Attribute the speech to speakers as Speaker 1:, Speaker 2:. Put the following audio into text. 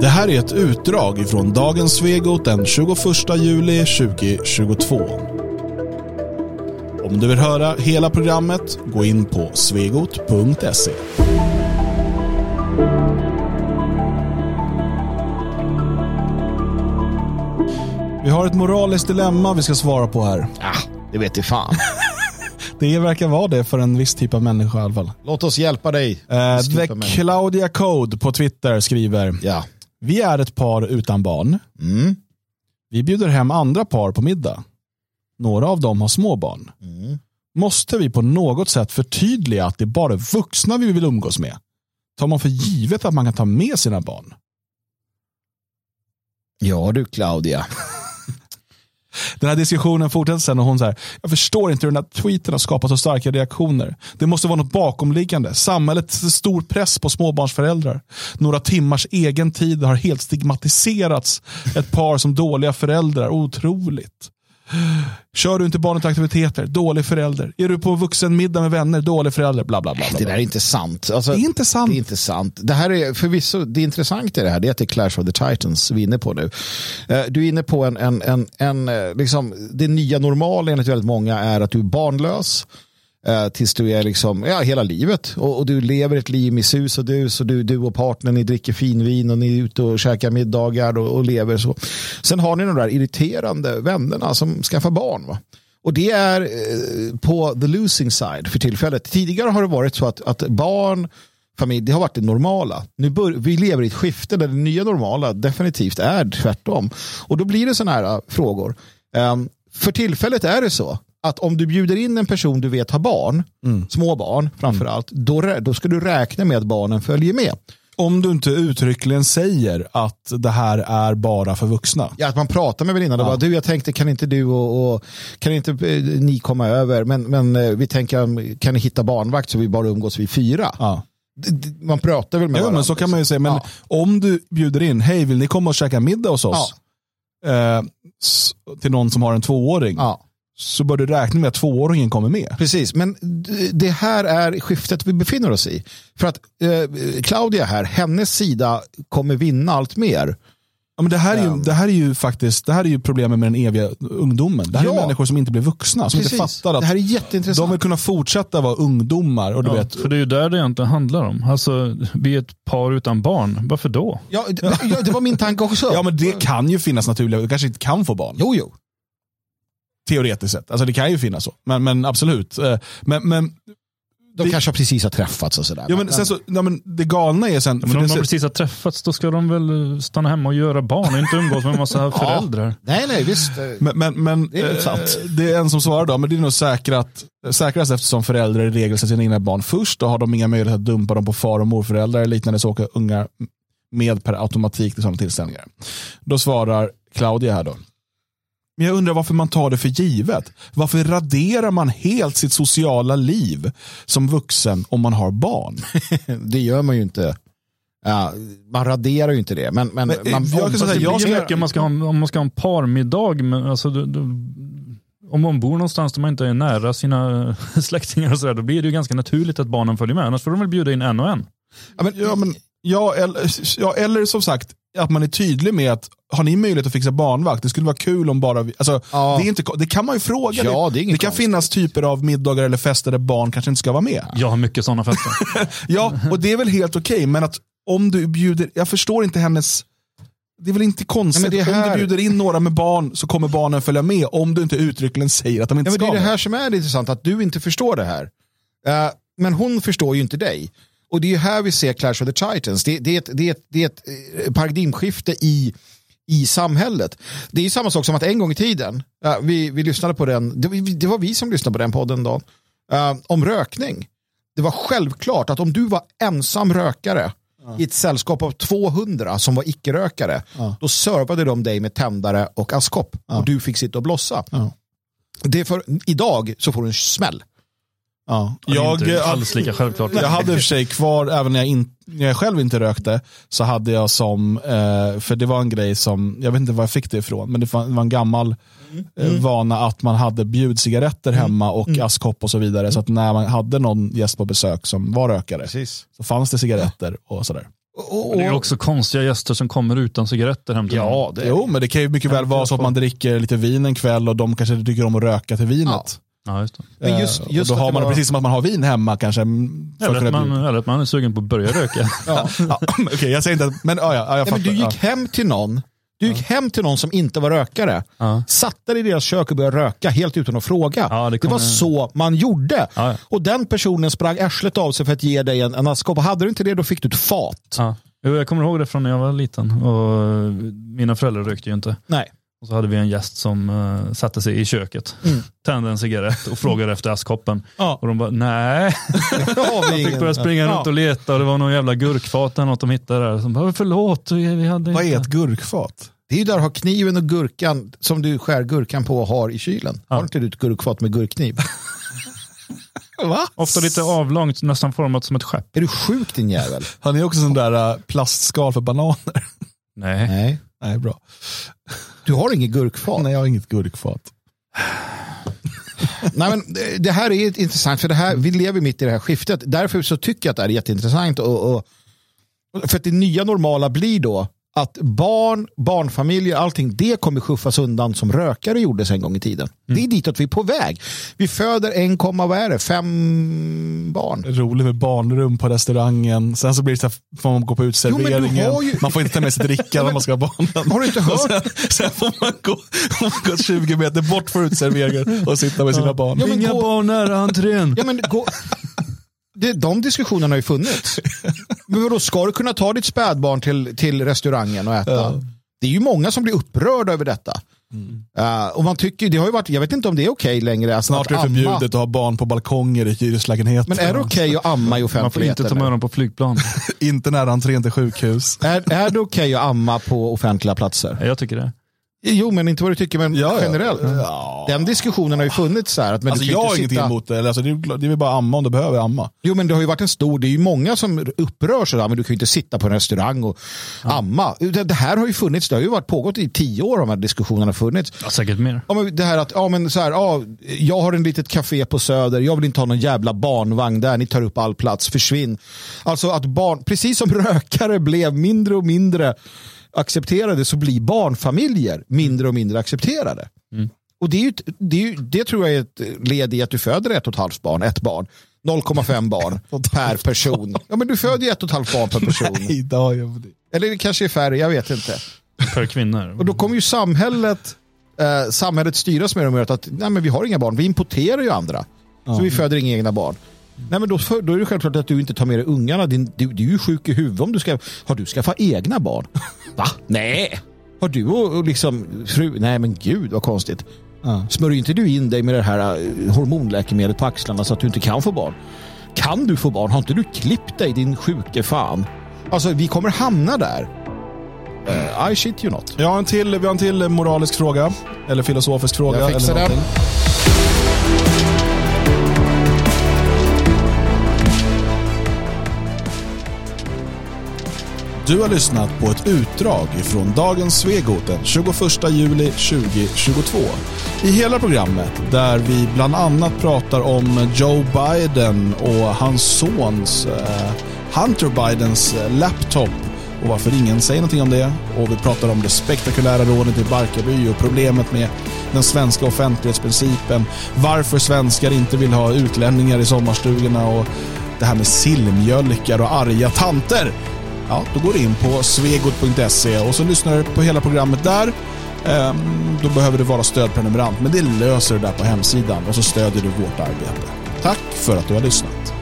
Speaker 1: Det här är ett utdrag ifrån dagens Svegot den 21 juli 2022. Om du vill höra hela programmet, gå in på svegot.se. Vi har ett moraliskt dilemma vi ska svara på här.
Speaker 2: Ja, det vet du fan.
Speaker 1: Det verkar vara det för en viss typ av människa i alla fall.
Speaker 2: Låt oss hjälpa dig.
Speaker 1: Eh,
Speaker 2: typ.
Speaker 1: Claudia Code på Twitter skriver
Speaker 2: Ja.
Speaker 1: Vi är ett par utan barn.
Speaker 2: Mm.
Speaker 1: Vi bjuder hem andra par på middag. Några av dem har små barn.
Speaker 2: Mm.
Speaker 1: Måste vi på något sätt förtydliga att det är bara vuxna vi vill umgås med? Tar man för givet att man kan ta med sina barn?
Speaker 2: Ja du Claudia.
Speaker 1: Den här diskussionen fortsätter sen och hon säger, jag förstår inte hur den här tweeten har skapat så starka reaktioner. Det måste vara något bakomliggande. Samhället sätter stor press på småbarnsföräldrar. Några timmars egen tid har helt stigmatiserats. Ett par som dåliga föräldrar. Otroligt. Kör du inte barnet till aktiviteter? Dålig förälder. Är du på vuxenmiddag med vänner? Dålig förälder. Bla, bla, bla, bla,
Speaker 2: Det där är inte sant. Alltså,
Speaker 1: Det är inte sant.
Speaker 2: Det är inte sant. Det här är förvisso, det intressanta i det här det är att det är Clash of the Titans vi är inne på nu. Eh, Du är inne på en, en, en, en eh, liksom, det nya normala enligt väldigt många är att du är barnlös eh, tills du är liksom, ja, hela livet. Och, och du lever ett liv med sus och dus och du, du och partnern, ni dricker finvin och ni är ute och käkar middagar och, och lever så. Sen har ni de där irriterande vännerna som skaffar barn. Va? Och det är eh, på the losing side för tillfället. Tidigare har det varit så att, att barn, familj, det har varit det normala. Nu bör, vi lever i ett skifte där det nya normala definitivt är tvärtom. Och då blir det sådana här eh, frågor. Um, för tillfället är det så att om du bjuder in en person du vet har barn, små barn framförallt, då, rä- då ska du räkna med att barnen följer med.
Speaker 1: Om du inte uttryckligen säger att det här är bara för vuxna.
Speaker 2: Ja, att man pratar med väninnan. Ja. Du, jag tänkte, kan inte du och, och kan inte eh, ni komma över? Men, men eh, vi tänker, kan ni hitta barnvakt så vi bara umgås vid fyra?
Speaker 1: Ja.
Speaker 2: Man pratar väl med
Speaker 1: Ja,
Speaker 2: varandra.
Speaker 1: men så kan man ju säga. Men
Speaker 2: Ja.
Speaker 1: om du bjuder in, hej vill ni komma och käka middag hos oss? Eh, till någon som har en tvååring.
Speaker 2: Ja,
Speaker 1: Så bör du räkna med att tvååringen kommer med.
Speaker 2: precis. Men det här är skiftet vi befinner oss i. För att eh, Claudia här, hennes sida kommer vinna allt mer.
Speaker 1: Ja, men det, här är ju,
Speaker 2: Um.
Speaker 1: det här är ju faktiskt det här är ju problemet med den eviga ungdomen. Det här är
Speaker 2: Ja.
Speaker 1: människor som inte blir vuxna. Som inte
Speaker 2: Precis.
Speaker 1: fattar att
Speaker 2: Det här är jätteintressant.
Speaker 1: de vill kunna fortsätta vara ungdomar. Och du
Speaker 3: Ja,
Speaker 1: vet,
Speaker 3: för det är ju där det egentligen handlar om. Alltså, vi är ett par utan barn. Varför då?
Speaker 2: ja, d- ja, det var min tanke också.
Speaker 1: ja, men det kan ju finnas naturliga, du kanske inte kan få barn.
Speaker 2: Jo, jo.
Speaker 1: Teoretiskt sett. Alltså det kan ju finnas så. Men, men absolut. Eh, Men, men,
Speaker 2: De
Speaker 1: Det-
Speaker 2: kanske precis har träffats och sådär.
Speaker 1: ja, men, sen så, ja, men det galna är sen...
Speaker 3: Men
Speaker 1: för
Speaker 3: om de
Speaker 1: ser-
Speaker 3: precis har träffats, då ska de väl stanna hemma och göra barn och inte umgås med en massa föräldrar.
Speaker 2: Nej, nej, visst. eh,
Speaker 1: Men, men, men
Speaker 2: Det är
Speaker 1: eh,
Speaker 2: sant.
Speaker 1: det är en som svarar då, men det är nog säkrat, säkrast eftersom föräldrar i regel sätter sina egna barn först. Då har de inga möjligheter att dumpa dem på far och morföräldrar eller liknande så åker ungar med per automatik till sådana tillställningar. Då svarar Claudia här då. Men jag undrar varför man tar det för givet. Varför raderar man helt sitt sociala liv som vuxen om man har barn?
Speaker 2: Det gör man ju inte. Ja, man raderar ju inte det. Men, men,
Speaker 1: Men,
Speaker 2: man,
Speaker 1: jag kan säga,
Speaker 3: Det
Speaker 1: jag
Speaker 3: mycket om man ska ha, en- om man ska ha en parmiddag. Men alltså, du, du, om man bor någonstans där man inte är nära sina släktingar och sådär, då blir det ju ganska naturligt att barnen följer med. Annars får de väl bjuda in en och en.
Speaker 1: Ja, men, ja, men, ja, eller, ja, eller som sagt, att man är tydlig med att har ni möjlighet att fixa barnvakt? Det skulle vara kul om bara vi, alltså,
Speaker 2: Ja.
Speaker 1: det, är inte, det kan man ju fråga.
Speaker 2: Ja, det
Speaker 1: det kan
Speaker 2: konstigt.
Speaker 1: finnas typer av middagar eller fester där barn kanske inte ska vara med.
Speaker 3: Jag har mycket sådana fester.
Speaker 1: Ja, och det är väl helt okej, men att om du bjuder, jag förstår inte hennes det är väl inte konstigt,
Speaker 2: Ja, men det här-
Speaker 1: om du bjuder in några med barn så kommer barnen följa med om du inte uttryckligen säger att de inte
Speaker 2: Ja, men det
Speaker 1: ska
Speaker 2: är det här som är det intressant, att du inte förstår det här. Eh, men hon förstår ju inte dig. Och det är ju här vi ser Clash of the Titans. Det, det, är, ett, det, är, ett, det är ett eh, paradigmskifte i, i samhället. Det är ju samma sak som att en gång i tiden, eh, vi, vi lyssnade på den, det, var- det var vi som lyssnade på den podden då, eh, om rökning. Det var självklart att om du var ensam rökare i ett sällskap av 200 som var icke-rökare, då servade de dig med tändare och askkopp och du fick sitta och blossa. Det för, idag så får du en smäll.
Speaker 1: Ja.
Speaker 3: Jag, inte
Speaker 1: eh,
Speaker 3: alls lika självklart.
Speaker 1: Jag hade i och för sig kvar, även när jag, in, när jag själv inte rökte, så hade jag som, eh, för det var en grej som, jag vet inte var jag fick det ifrån, men det var, det var en gammal eh, vana att man hade bjudcigaretter hemma och askkopp och så vidare. Så att när man hade någon gäst på besök som var rökare
Speaker 2: Precis.
Speaker 1: så fanns det cigaretter och sådär.
Speaker 2: Och, och,
Speaker 3: Det är också konstiga gäster som kommer utan cigaretter hem till
Speaker 2: ja, det,
Speaker 1: Jo, men det kan ju mycket väl vara så att man dricker lite vin en kväll och de kanske tycker om att röka till vinet.
Speaker 3: Ja, just det.
Speaker 2: Men just-
Speaker 1: Eh,
Speaker 2: just
Speaker 1: och då
Speaker 2: att
Speaker 1: har man
Speaker 2: var-
Speaker 1: precis som att man har vin hemma kanske. mm, att
Speaker 3: Eller att,
Speaker 1: kunna
Speaker 3: man, eller att man är sugen på att börja röka.
Speaker 2: ja.
Speaker 1: Ja, Okej, jag säger inte att, men ja, ja, jag
Speaker 2: Nej, men du gick
Speaker 1: ja.
Speaker 2: hem till någon du gick hem till någon som inte var rökare,
Speaker 3: Ja.
Speaker 2: satte dig i deras kök och började röka helt utan att fråga.
Speaker 3: Ja, det
Speaker 2: det, var så man gjorde.
Speaker 3: Ja.
Speaker 2: Och den personen sprang arslet av sig för att ge dig en, en askkopp. Och hade du inte det, då fick du ett fat.
Speaker 3: Ja. Jag kommer ihåg det från när jag var liten. Och mina föräldrar rökte ju inte.
Speaker 2: Nej.
Speaker 3: Och så hade vi en gäst som uh, satte sig i köket, tände en cigarett och frågade efter askkoppen.
Speaker 2: Ja.
Speaker 3: Och de bara, nej. Jag fick
Speaker 2: ingen-
Speaker 3: börja springa
Speaker 2: Ja.
Speaker 3: runt och leta och det var någon jävla gurkfat eller något de hittade där. Så de bara, förlåt, vi hade
Speaker 1: Vad är
Speaker 3: inte.
Speaker 1: ett gurkfat?
Speaker 2: Det är ju där har kniven och gurkan som du skär gurkan på och har i kylen. Har inte du ett gurkfat med gurkkniv?
Speaker 1: Va?
Speaker 3: Ofta lite avlångt, nästan format som ett skepp.
Speaker 2: är du sjuk din jävel?
Speaker 1: Har ni också sån där äh, plastskal för bananer?
Speaker 3: Nej.
Speaker 2: Nej.
Speaker 1: Nej, bra.
Speaker 2: Du har inget gurkfat.
Speaker 1: Nej, jag har inget gurkfat.
Speaker 2: Nej, men det- det här är intressant, för det här, vi lever mitt i det här skiftet. Därför så tycker jag att det är jätteintressant. Och, och, för att det nya normala blir då att barn, barnfamiljer, allting, det kommer schuffas undan som rökare gjordes en gång i tiden. Det är ditåt vi är på väg. Vi föder en komma, vad är det, fem barn.
Speaker 1: Roligt med barnrum på restaurangen. Sen så blir det så här, får man gå på uteserveringen.
Speaker 2: har ju-
Speaker 1: Man får inte ta med sig dricka när man ska ha barnen.
Speaker 2: Har du inte hört?
Speaker 1: sen, sen får man gå, man gå 20 meter bort från uteserveringen och sitta med sina barn.
Speaker 2: Ja, men
Speaker 3: Inga
Speaker 2: gå-
Speaker 3: barn nära entrén.
Speaker 2: Ja, men gå... det, de diskussionerna har ju funnits. Men vadå, ska du kunna ta ditt spädbarn till, till restaurangen och äta?
Speaker 1: Ja.
Speaker 2: Det är ju många som blir upprörda över detta. Uh, och man tycker, det har ju varit, jag vet inte om det är okej längre. Alltså
Speaker 1: Snart är det
Speaker 2: amma.
Speaker 1: förbjudet att ha barn på balkonger i hyreslägenheter.
Speaker 2: Men är det okej att amma i
Speaker 3: Man får inte ta med dem på flygplan.
Speaker 1: Inte nära entrén till sjukhus.
Speaker 2: Är, är det okej att amma på offentliga platser?
Speaker 3: Jag tycker det.
Speaker 2: Jo, men inte vad du tycker, men
Speaker 1: Ja, ja.
Speaker 2: generellt.
Speaker 1: Ja.
Speaker 2: Den diskussionen har ju funnits så här. Att, men
Speaker 1: Alltså jag
Speaker 2: inte
Speaker 1: har ingenting
Speaker 2: sitta-
Speaker 1: emot det. Eller, Alltså, det, är, det är väl bara amma om du behöver amma.
Speaker 2: Jo, men det har ju varit en stor, det är ju många som upprörs av men du kan ju inte sitta på en restaurang och amma. Det, det här har ju funnits, det har ju varit pågått i tio år de här diskussionerna har funnits.
Speaker 3: Ja, säkert mer.
Speaker 2: Ja, men det här att, ja men så här, ja, jag har en litet café på Söder, jag vill inte ha någon jävla barnvagn där, ni tar upp all plats, försvinn. Alltså att barn, precis som rökare blev mindre och mindre accepterade så blir barnfamiljer mindre och mindre accepterade. Och det, är ju, det, är ju, det tror jag är ett led i att du föder ett och ett halvt barn, ett barn. 0,5 barn per person. Ja men du föder ju ett och ett halvt barn per person.
Speaker 1: Nej, har jag.
Speaker 2: Eller det kanske är färre, jag vet inte.
Speaker 3: Per kvinnor.
Speaker 2: Och då kommer ju samhället, eh, samhället styras mer och mer att nej, men vi har inga barn, vi importerar ju andra. Så vi föder inga egna barn. Nej, men då, då är det självklart att du inte tar med dig ungarna. Din, du, du är ju sjuk i huvudet om du ska... Har du skaffat egna barn? Va? Nej. Har du och, och liksom fru? Nej men gud vad konstigt.
Speaker 1: Ja.
Speaker 2: Smörjer inte du in dig med det här eh, hormonläkemedlet på axlarna så att du inte kan få barn? Kan du få barn? Har inte du klippt dig din sjuke fan? Alltså vi kommer hamna där. Eh, I shit you not.
Speaker 1: Har en till, vi har en till moralisk fråga. Eller filosofisk fråga.
Speaker 2: Jag fixar
Speaker 1: eller
Speaker 2: den.
Speaker 1: någonting. Du har lyssnat på ett utdrag ifrån dagens Svegot den 21 juli 2022. I hela programmet där vi bland annat pratar om Joe Biden och hans sons eh, Hunter Bidens eh, laptop och varför ingen säger någonting om det. Och vi pratar om det spektakulära rånet i Barkarby och problemet med den svenska offentlighetsprincipen. Varför svenskar inte vill ha utlänningar i sommarstugorna och det här med sillmjölkar och arga tanter. Ja, då går du in på svegot.se och så lyssnar du på hela programmet där. Ehm, då behöver du vara stödprenumerant, men det löser du där på hemsidan och så stödjer du vårt arbete. Tack för att du har lyssnat.